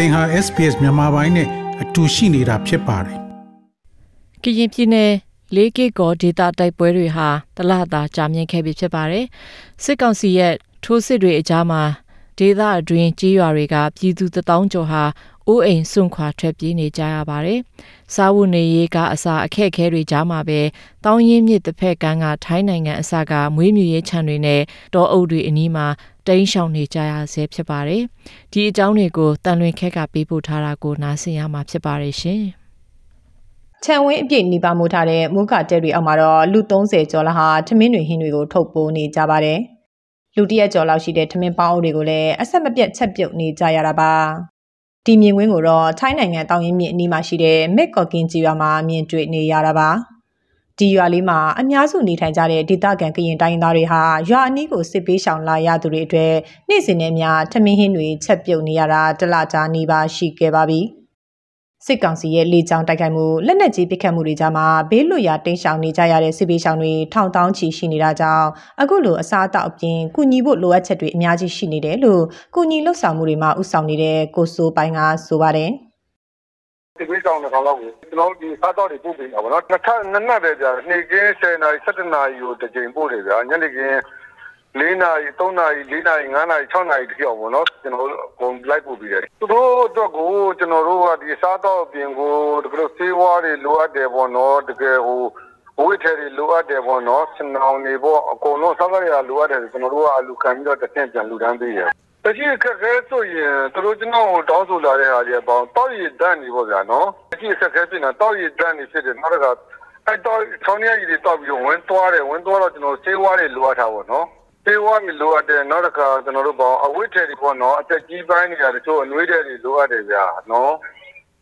သင်ဟာ SPS မြန်မာပိုင်းနဲ့အတူရှိနေတာဖြစ်ပါတယ်ကရင်ပြည်နယ်လေးကီကောဒေတာတိုက်ပွဲတွေဟာတလတာကြာမြင့်ခဲ့ပြီဖြစ်ပါတယ်စစ်ကောင်စီရဲ့ထိုးစစ်တွေအကြားမှာဒေသအတွင်းကြီးရွာတွေကပြည်သူတထောင်ကျော်ဟာအိုးအိမ်စွန့်ခွာထွက်ပြေးနေကြရပါတယ်။စားဝတ်နေရေးကအစာအခက်အခဲတွေကြားမှာပဲတောင်းရင်မြစ်တစ်ဖက်ကန်းကထိုင်းနိုင်ငံအစကမွေးမြူရေးခြံတွေနဲ့တောအုပ်တွေအနီးမှာ တိမ်းရှောင်နေကြရဆဲဖြစ်ပါတယ်။ဒီအကြောင်းတွေကိုတန်လွင်ခက်ကပေးပို့ထားတာကိုနားဆင်ရမှာဖြစ်ပါတယ်ရှင်။ခြံဝင်းအပြည့်နှီးပါမိုးထားတဲ့မူကတဲတွေအောက်မှာတော့လူ30ကျော်လာဟာထမင်းတွေဟင်းတွေကိုထုတ်ပိုးနေကြပါတယ်။လူတရက်ကျော်လောက်ရှိတဲ့ထမင်းပေါင်းအုပ်တွေကိုလည်းအဆက်မပြတ်ချက်ပြုတ်နေကြရတာပါ။ဒီမြင်ကွင်းကိုတော့ထိုင်းနိုင်ငံတောင်ရင်မြစ်အနီးမှာရှိတဲ့မက်ကော်ကင်ကြီးရွာမှာမြင်တွေ့နေရတာပါ။ ဒီရွာလေးမှာအများစုနေထိုင်ကြတဲ့ဒေသခံကရင်တိုင်းသားတွေဟာရွာအနီးကိုစစ်ပေးရှောင်လာရသူတွေအတွက်နေ့စဉ်နဲ့များထမင်းဟင်းတွေချက်ပြုတ်နေရတာတလကြာနေပါရှိခဲ့ပါပြီ။စစ်ကောင်စီရဲ့လေကြောင်းတိုက်ခိုက်မှုလက်နက်ကြီးပစ်ခတ်မှုတွေကြားမှာဘေးလွတ်ရာတိမ်းရှောင်နေကြရတဲ့စစ်ပေးရှောင်တွေထောင်တောင်းချီရှိနေတာကြောင့်အခုလိုအစားအသောက်အပြင်ကုညီဖို့လိုအပ်ချက်တွေအများကြီးရှိနေတယ်လို့ကုညီလှုပ်ဆောင်မှုတွေမှာဥဆောင်နေတဲ့ကိုစိုးပိုင်းကဆိုပါတယ် ဒီကိစ္စအောင်တော့လောက်ကိုကျွန်တော်ဒီစားတော့တွေပို့ပေးတာပေါ့နော်နှစ်ထပ်နှစ်နက်ပဲကြာနေ့ကင်း10နာရီ17နာရီကိုတစ်ကြိမ်ပို့တယ်ဗျာညနေခင်း4နာရီ3နာရီ4နာရီ5နာရီ6နာရီတပြောက်ပေါ့နော်ကျွန်တော်တို့အကုန်လိုက်ပို့ပြီးတယ်သူတို့အတွက်ကိုကျွန်တော်တို့ကဒီစားတော့အပြင်ကိုတကယ်လို့ဆေးဝါးတွေလိုအပ်တယ်ပေါ့နော်တကယ်ဟိုဝိထဲတွေလိုအပ်တယ်ပေါ့နော်စင်အောင်နေပေါ့အကုန်လုံးစားကြရလိုအပ်တယ်ကျွန်တော်တို့ကအလူခံပြီးတော့တစ်ဆင့်ပြန်လူတန်းပေးတယ် တရှိခက်ခဲဆိုရင်သူတို့ကျွန်တော်တောင်းဆိုလာတဲ့ဟာတွေပေါ့တောက်ရည်တန်းနေပေါ့ဗျာနော်တရှိခက်ခဲဖြစ်နေတာတောက်ရည်တန်းနေဖြစ်တယ်နောက်တစ်ခါအဲ့တော့ဆောင်းရည်တွေတောက်ပြီးတော့ဝင်းသွားတယ်ဝင်းသွားတော့ကျွန်တော်ဆေးဝါးတွေလိုအပ်တာပေါ့နော်ဆေးဝါးတွေလိုအပ်တယ်နောက်တစ်ခါကျွန်တော်တို့ပေါ့အဝိထဲတွေပေါ့နော်အသက်ကြီးပိုင်းတွေကတချို့အနှွေးတွေလိုအပ်တယ်ဗျာနော်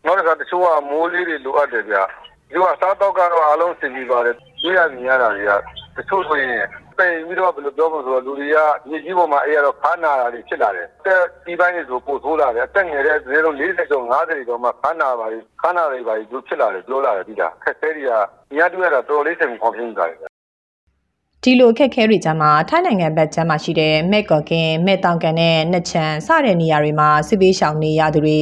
နောက်တစ်ခါတချို့ကမိုးလေးတွေလိုအပ်တယ်ဗျာဒီကစားတော့ကတော့အားလုံးစင်ပြီးပါတယ်တွေ့ရမြင်ရတာတွေကတချို့ဆိုရင် ပိန်ပြီးတော့ဘယ်လိုပြောမလဲဆိုတော့လူတွေကမြေကြီးပေါ်မှာအဲ့ရတော့ခါနာတာတွေဖြစ်လာတယ်။တက်ဒီပိုင်းတွေဆိုပို့ဆိုးလာတယ်။တက်ငယ်တဲ့ゼロ40ကျော်50ကျော်မှခါနာပါပြီခါနာတွေပါပြီသူဖြစ်လာတယ်ပြောလာတယ်ဒီကခက်ခဲတွေကညတူရတာတော်လေးစင်ခေါင်းပြင်းကြတယ် ဒီလိုအခက်အခဲတွေကြားမှာထိုင်းနိုင်ငံဘက်ကျမ်းမှာရှိတဲ့မဲကော်ကင်မဲတောင်ကန်နဲ့နှစ်ချံစတဲ့နေရာတွေမှာစစ်ပေးရှောင်နေရသူတွေ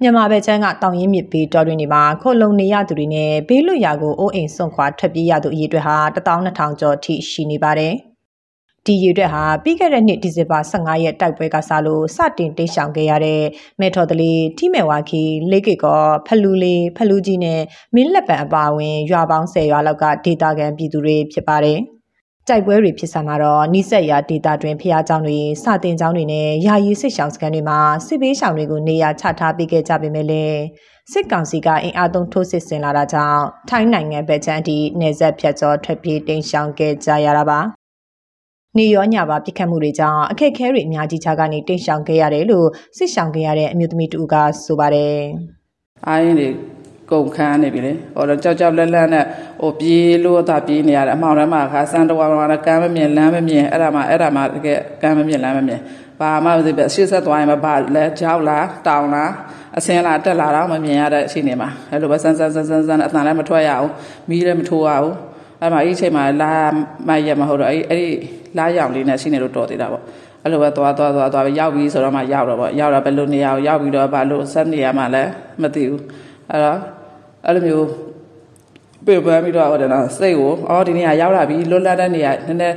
မြန်မာဘက်ကျမ်းကတောင်ရင်မြစ်ဘေးတော်တွင်တွေမှာခုတ်လုံနေရသူတွေနဲ့ဘေးလွတ်ရာကိုအိုးအိမ်စွန့်ခွာထွက်ပြေးရသူအရေအတွက်ဟာ12000ကျော်ထိရှိနေပါတယ်။ဒီရေအတွက်ဟာပြီးခဲ့တဲ့နှစ်ဒီဇင်ဘာ15ရက်တိုက်ပွဲကစလို့စတင်တိတ်ရှောင်ခဲ့ရတဲ့မဲထော်တလီထိမဲဝါခီလေးကေကောဖလူလေးဖလူကြီးနဲ့မင်းလက်ပံအပါအဝင်ရွာပေါင်း10ရွာလောက်ကဒေတာကန်ပြည်သူတွေဖြစ်ပါတယ်။ တိုက်ပွဲတွေဖြစ်ဆံမှာတော့နိဆက်ရာဒေတာတွင်ဖျားကြောင်တွေစတင်ကြောင်တွေနဲ့ယာယီစစ်ဆောင်စခန်းတွေမှာစစ်ပေးဆောင်တွေကိုနေရာချထားပေးခဲ့ကြပေမဲ့လည်းစစ်ကောင်စီကအင်အားသုံးထိုးစစ်ဆင်လာတာကြောင့်ထိုင်းနိုင်ငံဘက်ခြမ်းအထိနေဆက်ဖြတ်ကျော်ထွက်ပြေးတိမ်းရှောင်ခဲ့ကြရတာပါနေရောညပါပြစ်ခတ်မှုတွေကြောင့်အခက်အခဲတွေအများကြီးခြားကနေတိမ်းရှောင်ခဲ့ရတယ်လို့စစ်ရှောင်ခဲ့ရတဲ့အမျိုးသမီးတူကဆိုပါတယ်။အားရင်းတွေ ကုန်ခန်းနေပြီလေဟောတော့ကြောက်ကြောက်လက်လက်နဲ့ဟိုပြေးလို့သာပြေးနေရတယ်အမှောင်ထဲမှာခါစမ်းတော်မှာကမ်းမမြင်လမ်းမမြင်အဲ့ဒါမှအဲ့ဒါမှတကယ်ကမ်းမမြင်လမ်းမမြင်ဘာမှမသိပဲရှေ့ဆက်သွားရင်မဘာလဲကြောက်လားတောင်လားအစင်းလားတက်လာတော့မမြင်ရတဲ့အချိန်တွေမှာအဲ့လိုပဲစမ်းစမ်းစမ်းစမ်းစမ်းအတန်လည်းမထွက်ရအောင်မီးလည်းမထိုးရအောင်အဲ့မှာအဲ့ဒီအချိန်မှာလာမရမဟုတ်တော့အဲ့အဲ့ဒီလာရောင်လေးနဲ့ရှိနေလို့တော်သေးတာပေါ့အဲ့လိုပဲသွားသွားသွားသွားရောက်ပြီဆိုတော့မှရောက်တော့ပေါ့ရောက်တော့ဘယ်လိုနေရအောင်ရောက်ပြီးတော့ဘာလို့ဆက်နေရမှလည်းမသိဘူးအဲ့တော့ အဲ့လိုမျိုးပြေပန်းပြီးတော့ဟိုတယ်နော်စိတ်ကိုအော်ဒီနေရာရောက်လာပြီလွတ်လပ်တဲ့နေရာနည်းနည်း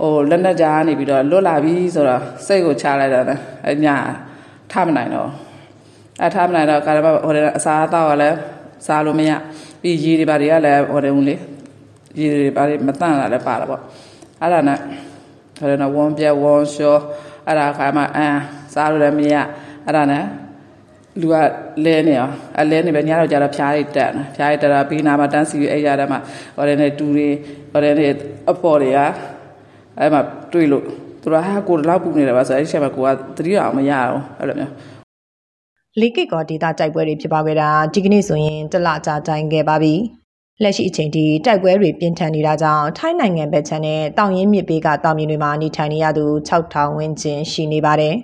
ဟိုလက်နဲ့ကြားနေပြီးတော့လွတ်လာပြီဆိုတော့စိတ်ကိုချလိုက်တာနဲ့အညာထမနိုင်တော့အထမနိုင်တော့ကာရမဟိုတယ်အစားအသောက်ကလည်းစားလို့မရပြီးရေတွေပါတွေကလည်းဟိုတယ်ဦးလေရေတွေပါတွေမတန့်လာလည်းပါတာပေါ့အဲ့ဒါနဲ့ဟိုတယ်နော်ဝွန်ပြက်ဝွန်ရှောအဲ့ဒါခါမှအမ်စားလို့လည်းမရအဲ့ဒါနဲ့ လူကလဲနေအောင်အလဲနေပဲညတော့ကြတော့ဖျားရိတ်တက်ဖျားရိတ်တက်တာပြီးနာမှာတန်းစီပြီးအဲ့ရတဲ့မှာဟောတယ်နဲ့တူတွေဟောတယ်နဲ့အပေါ်တွေကအဲ့မှာတွေ့လို့သူကဟာကိုလောက်ပူနေတယ်ပါဆိုအဲ့ဒီချက်မှာကိုကတတိယအောင်မရအောင်အဲ့လိုမျိုးလေးကစ်ကောဒေတာတိုက်ပွဲတွေဖြစ်ပါခဲ့တာဒီကနေ့ဆိုရင်တလကြာတိုင်ခဲ့ပါပြီလက်ရှိအချိန်ထိတိုက်ပွဲတွေပြင်းထန်နေတာကြောင့်ထိုင်းနိုင်ငံဘက်ခြမ်းနဲ့တောင်ရင်းမြစ်ဘေးကတောင်မြေတွေမှာနေထိုင်နေရသူ6000ဝန်းကျင်ရှိနေပါတယ်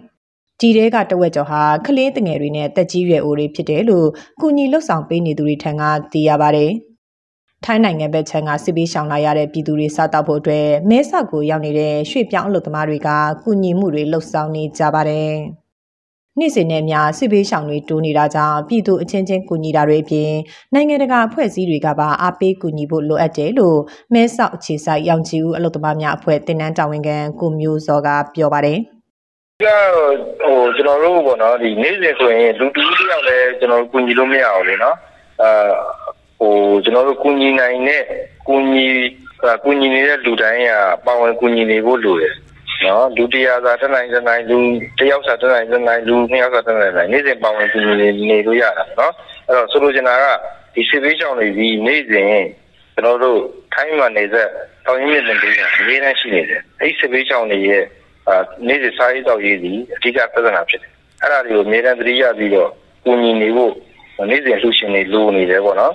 ဒီတဲကတဝက်ကျော်ဟာကလေးတငယ်တွေနဲ့တက်ကြီးရွယ်အိုတွေဖြစ်တယ်လို့ကုညီလှုပ်ဆောင်ပေးနေသူတွေထံကသိရပါတယ်။ထိုင်းနိုင်ငံဘက်ခြမ်းကစစ်ပေးရှောင်လာရတဲ့ပြည်သူတွေစားတောက်ဖို့အတွက်မဲဆောက်ကိုရောက်နေတဲ့ရွှေ့ပြောင်းအလုပ်သမားတွေကကုညီမှုတွေလှုပ်ဆောင်နေကြပါတယ်။နေ့စဉ်နဲ့အများစစ်ဘေးရှောင်တွေတိုးနေတာကြောင့်ပြည်သူအချင်းချင်းကူညီတာတွေအပြင်နိုင်ငံတကာအဖွဲ့အစည်းတွေကပါအားပေးကူညီဖို့လိုအပ်တယ်လို့မဲဆောက်အခြေစိုက်ရောင်ချီဦးအလုပ်သမားများအဖွဲ့တင်နန်းတာဝန်ခံကိုမျိုးစောကပြောပါတယ် ကဟိုကျွန်တော်တို့ပေါ့နော်ဒီနေ့စဉ်ဆိုရင်လူတူတယောက်လည်းကျွန်တော်တို့ကူညီလို့မရအောင်လေနော်အာဟိုကျွန်တော်တို့ကူညီနိုင်တဲ့ကူညီကူညီနေတဲ့လူတိုင်းကပါဝင်ကူညီနေဖို့လိုတယ်နော်လူတရားသာတက်နိုင်တက်နိုင်လူတယောက်စာတက်နိုင်တက်နိုင်လူနှစ်ယောက်စာတက်နိုင်နိုင်နေ့စဉ်ပါဝင်ကူညီနေနေလို့ရတာနော်အဲ့တော့ဆိုလိုချင်တာကဒီစစ်ပေးချောင်းတွေဒီနေ့စဉ်ကျွန်တော်တို့ထိုင်းမှာနေတဲ့တောင်ရင်းမြစ်လင်ပေးတာအရေးတန်းရှိနေတယ်အဲ့ဒီစစ်ပေးချောင်းတွေရဲ့အာ နေ့စဉ်စားရေးတောက်ရေးဒီအဓိကပြဿနာဖြစ်တယ်အဲ့ဒါတွေကိုအများတန်းသတိရပြီးတော့ကူညီနေဖို့နေ့စဉ်လှူရှင်တွေလိုနေတယ်ပေါ့နော်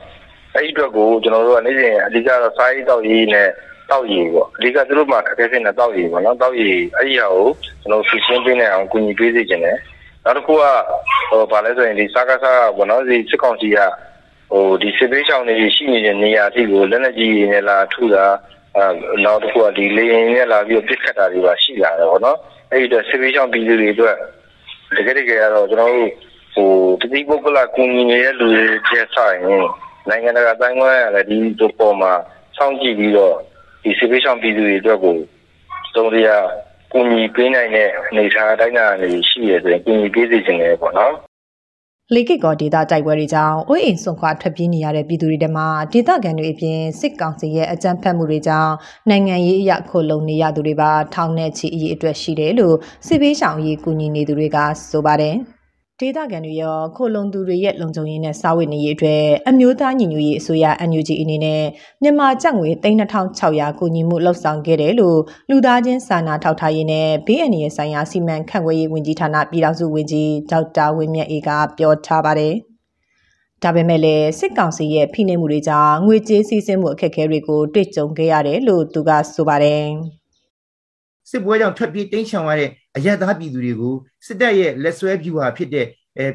အဲ့ဒီအတွက်ကိုကျွန်တော်တို့ကနေ့စဉ်အဓိကတော့စားရေးတောက်ရေးနဲ့တောက်ရည်ပေါ့အဓိကသူတို့မှာအခက်အခဲနဲ့တောက်ရည်ပေါ့နော်တောက်ရည်အဲ့ဒီဟာကိုကျွန်တော်ဆူရှင်းပေးနေအောင်ကူညီပေးစေချင်တယ်နောက်တစ်ခုကဟိုဗာလဲဆိုရင်ဒီစားကစားပေါ့နော်ဒီစစ်ကောင်စီကဟိုဒီစစ်ပေးချောင်းတွေရှိနေတဲ့နေရာအထိကိုလက်နက်ကြီးနဲ့လာထုတာအဲ နောက်တစ်ခုကဒီလေရင်နဲ့လာပြီးပြစ်ခတ်တာတွေပါရှိလာတယ်ပေါ့နော်အဲ့ဒီတော့စစ်ပေးချောင်းပြည်သူတွေအတွက်တကယ်တကယ်ကတော့ကျွန်တော်တို့ဟိုတတိပုဂ္ဂလကူညီနေတဲ့လူတွေကျက်ဆိုင်နိုင်ငံတကာတိုင်းဝမ်ရလည်းဒီတို့ပေါ်မှာစောင့်ကြည့်ပြီးတော့ဒီစစ်ပေးဆောင်ပြည်သူတွေအတွက်ကိုသုံးရကူညီပေးနိုင်တဲ့အနေအထားအတိုင်းအတာတွေရှိရဆိုရင်ကူညီပေးစေချင်တယ်ပေါ့နော် လေကစ်ကောဒေတာတိုက်ပွဲတွေကြောင့်အိုးအိမ်ဆွန့်ခွာထွက်ပြေးနေရတဲ့ပြည်သူတွေတမှာဒေသခံတွေအပြင်စစ်ကောင်စီရဲ့အကြမ်းဖက်မှုတွေကြောင့်နိုင်ငံရေးအရခိုလုံနေရသူတွေပါထောင်နဲ့ချီအရေးအတွက်ရှိတယ်လို့စစ်ဘေးရှောင်ရေးကူညီနေသူတွေကဆိုပါတယ် ဒေသခံတွေရောခိုလုံသူတွေရဲ့လုံခြုံရေးနဲ့စာဝတ်နေရေးအတွက်အမျိုးသားညီညွတ်ရေးအစိုးရ NUG အနေနဲ့မြန်မာကျပ်ငွေ3600ကူညီမှုလှုပ်ဆောင်ခဲ့တယ်လို့လူသားချင်းစာနာထောက်ထားရေးနဲ့ဘေးအန္တရာယ်ဆိုင်ရာစီမံခန့်ခွဲရေးဝန်ကြီးဌာနပြည်ထောင်စုဝန်ကြီးဒေါက်တာဝင်းမြတ်အေးကပြောထားပါတယ်။ဒါပေမဲ့လည်းစစ်ကောင်စီရဲ့ဖိနှိပ်မှုတွေကြောင့်ငွေကြေးစီးဆင်းမှုအခက်အခဲတွေကိုတွေ့ကြုံခဲ့ရတယ်လို့သူကဆိုပါတယ်။စစ်ပွဲကြောင့်ထွက်ပြေးတိမ်းရှောင်ရတဲ့ အရက်သားပြည်သူတွေကိုစစ်တပ်ရဲ့လက်ဆွဲဖြူဟာဖြစ်တဲ့အဲ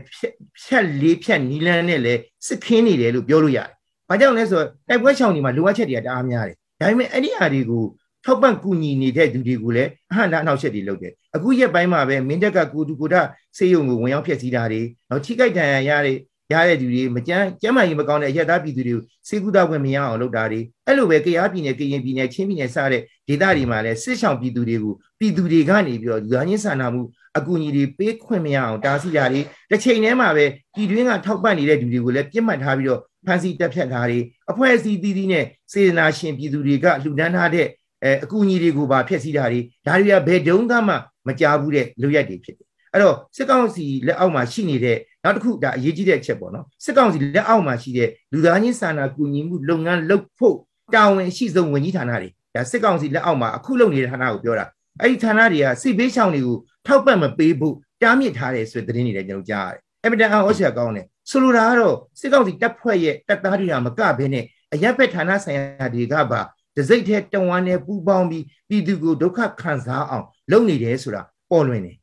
ဖြတ်လေးဖြတ်နီလန်းနဲ့လည်းစစ်ခင်းနေတယ်လို့ပြောလို့ရတယ်။ဘာကြောင့်လဲဆိုတော့တိုက်ပွဲရှောင်တွေမှာလိုအပ်ချက်တွေကတအားများတယ်။ဒါပေမဲ့အဲ့ဒီအရာတွေကိုထောက်ပံ့ကူညီနေတဲ့သူတွေကိုလည်းအဟန့်အနှောက်အယှက်တွေလုပ်တယ်။အခုရက်ပိုင်းမှာပဲမင်းတက်ကကိုတူကိုဒစေယုံကိုဝင်ရောက်ဖျက်ဆီးတာတွေနောက်ချိကိုက်တန်ရရတဲ့ ရတဲ့သူတွေမကြမ်းကျမ်းမာရေးမကောင်းတဲ့အရက်သားပြည်သူတွေကိုစေကူတာဝင်မရအောင်လုပ်တာတွေအဲ့လိုပဲကရားပြည်နယ်ကရင်ပြည်နယ်ချင်းပြည်နယ်စတဲ့ဒေသတွေမှာလည်းစစ်ဆောင်ပြည်သူတွေကိုပြည်သူတွေကနေပြီးတော့လူသားချင်းစာနာမှုအကူအညီတွေပေးခွင့်မရအောင်တားဆီးတာတွေတစ်ချိန်တည်းမှာပဲပြည်တွင်းကထောက်ပံ့နေတဲ့လူတွေကိုလည်းပြစ်မှတ်ထားပြီးတော့ဖန်စီတက်ဖြတ်တာတွေအဖွဲ့အစည်းသီးသီးနဲ့စေတနာရှင်ပြည်သူတွေကလှူဒန်းထားတဲ့အဲအကူအညီတွေကိုပါဖျက်ဆီးတာတွေဒါတွေကဘယ်တုန်းကမှမကြားဘူးတဲ့လူရက်တွေဖြစ်တယ်အဲ့တော့စစ်ကောင်စီလက်အောက်မှာရှိနေတဲ့ နောက်တစ်ခုဒါအရေးကြီးတဲ့အချက်ပေါ့နော်စစ်ကောင်စီလက်အောက်မှာရှိတဲ့လူသားချင်းစာနာကူညီမှုလုပ်ငန်းလုပ်ဖို့တာဝန်ရှိဆုံးဝန်ကြီးဌာနတွေဒါစစ်ကောင်စီလက်အောက်မှာအခုလုပ်နေတဲ့ဌာနကိုပြောတာအဲ့ဒီဌာနတွေကစစ်ဘေးရှောင်တွေကိုထောက်ပံ့မပေးဖို့တားမြစ်ထားတယ်ဆိုတဲ့သတင်းတွေလည်းကျွန်တော်ကြားရတယ်အမတန်အောင်အဆက်ကောင်းတယ်ဆိုလိုတာကတော့စစ်ကောင်စီတပ်ဖွဲ့ရဲ့တပ်သားတွေကမကဘဲနဲ့အရက်ဖက်ဌာနဆိုင်ရာတွေကပါဒစိတ်ထဲတဝမ်းနဲ့ပူပေါင်းပြီးပြည်သူကိုဒုက္ခခံစားအောင်လုပ်နေတယ်ဆိုတာပေါ်လွင်တယ်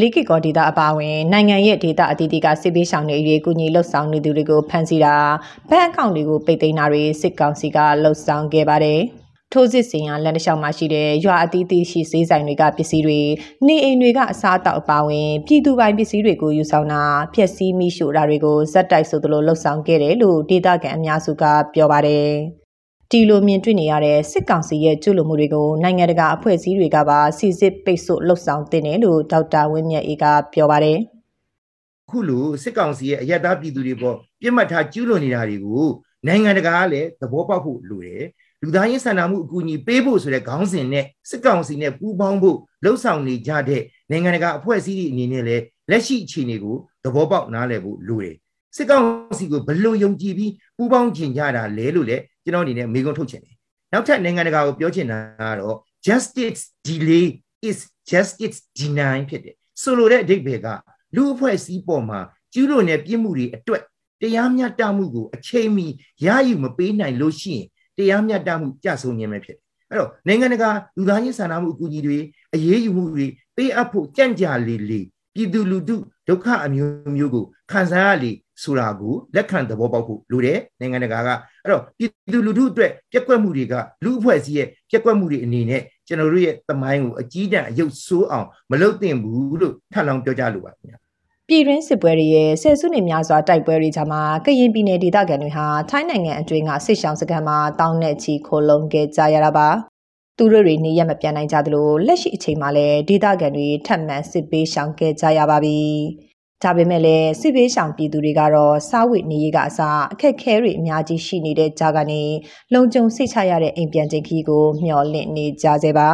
လီကီကောဒေတာအပါအဝင်နိုင်ငံရဲ့ဒေတာအသီးသီးကစစ်ပေးဆောင်နေရေးကူညီလှုပ်ဆောင်နေသူတွေကိုဖမ်းဆီးတာဘဏ်အကောင့်တွေကိုပိတ်သိမ်းတာတွေစစ်ကောင်စီကလှုပ်ဆောင်ခဲ့ပါတယ်။ထိုးစစ်စင်ရလန်တလျှောက်မှာရှိတဲ့ရွာအသီးသီးရှိစေးဆိုင်တွေကပစ္စည်းတွေနေအိမ်တွေကအစားအသောက်အပါအဝင်ပြည်သူပိုင်ပစ္စည်းတွေကိုယူဆောင်တာဖျက်ဆီးမိရှို့တာတွေကိုဇက်တိုက်ဆိုသလိုလှုပ်ဆောင်ခဲ့တယ်လို့ဒေတာကန်အများစုကပြောပါတယ်။ ဒီလိုမြင်တွေ့နေရတဲ့စစ်ကောင်စီရဲ့ကျူးလွန်မှုတွေကိုနိုင်ငံတကာအဖွဲ့အစည်းတွေကပါစီစစ်ပိတ်ဆို့လှုပ်ဆောင်တင်တယ်လို့ဒေါက်တာဝင်းမြတ်အေးကပြောပါတယ်ခုလိုစစ်ကောင်စီရဲ့အယက်သားပြည်သူတွေပေါ်ပြစ်မှတ်ထားကျူးလွန်နေတာတွေကိုနိုင်ငံတကာကလည်းသဘောပေါက်ဖို့လိုတယ်လူသားချင်းစာနာမှုအကူအညီပေးဖို့ဆိုတဲ့ခေါင်းစဉ်နဲ့စစ်ကောင်စီနဲ့ပူးပေါင်းဖို့လှုံ့ဆော်နေကြတဲ့နိုင်ငံတကာအဖွဲ့အစည်းတွေအနေနဲ့လည်းလက်ရှိအခြေအနေကိုသဘောပေါက်နားလည်ဖို့လိုတယ် စစ်ကောင်စီကိုဘလို့ယုံကြည်ပြီးပူးပေါင်းကျင်ကြတာလဲလို့လည်းကျွန်တော်အနေနဲ့မေးခွန်းထုတ်ချင်တယ်နောက်ထပ်နိုင်ငံတကာကိုပြောချင်တာကတော့ justice delay is justice deny ဖြစ်တယ်ဆိုလိုတဲ့အဓိပ္ပာယ်ကလူအဖွဲ့အစည်းပေါ်မှာကျူးလွန်တဲ့ပြစ်မှုတွေအတွက်တရားမျှတမှုကိုအချိန်မီရယူမပေးနိုင်လို့ရှိရင်တရားမျှတမှုကြဆုံးခြင်းပဲဖြစ်တယ်အဲ့တော့နိုင်ငံတကာလူသားချင်းစာနာမှုအကူအညီတွေအရေးယူမှုတွေပေးအပ်ဖို့ကြံ့ကြာလေလေပြည်သူလူထုဒုက္ခအမျိုးမျိုးကိုခံစားရလေ ဆိုတာကိုလက်ခံသဘောပေါက်ဖို့လိုတယ်နိုင်ငံတကာကအဲ့တော့ပြည်သူလူထုအတွက်ပြက်ကွက်မှုတွေကလူအဖွဲ့အစည်းရဲ့ပြက်ကွက်မှုတွေအနေနဲ့ကျွန်တော်တို့ရဲ့သမိုင်းကိုအကြီးတန်းအယုတ်ဆိုးအောင်မလုပ်သင့်ဘူးလို့ထပ်လောင်းပြောကြလိုပါခင်ဗျာပြည်တွင်းစစ်ပွဲတွေရဲ့ဆယ်စုနှစ်များစွာတိုက်ပွဲတွေကြားမှာကရင်ပြည်နယ်ဒေသခံတွေဟာထိုင်းနိုင်ငံအတွင်းကစစ်ရှောင်းစခန်းမှာတောင်းနဲ့ချီခိုလုံခဲ့ကြရတာပါသူတို့တွေနေရမပြန်နိုင်ကြသလိုလက်ရှိအချိန်မှာလည်းဒေသခံတွေထပ်မံစစ်ပေးရှောင်ခဲ့ကြရပါပြီ ဒါပေမဲ့လည်းစစ်ပေးရှောင်ပြည်သူတွေကတော့စားဝတ်နေရေးကအစအခက်ခဲတွေအများကြီးရှိနေတဲ့ကြားကနေလုံခြုံစိတ်ချရတဲ့အိမ်ပြန်ချိန်ခီးကိုမျှော်လင့်နေကြစေပါ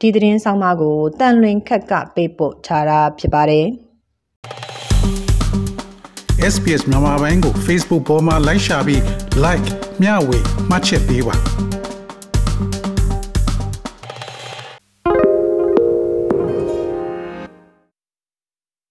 ဒီသတင်းဆောင်မကိုတန်လွင်ခက်ကပေးပို့ထားတာဖြစ်ပါတယ် SPS မြန်မာပိုင်းကို Facebook ပေါ်မှာ like ရှာပြီး like မျှဝေမှတ်ချက်ပေးပါ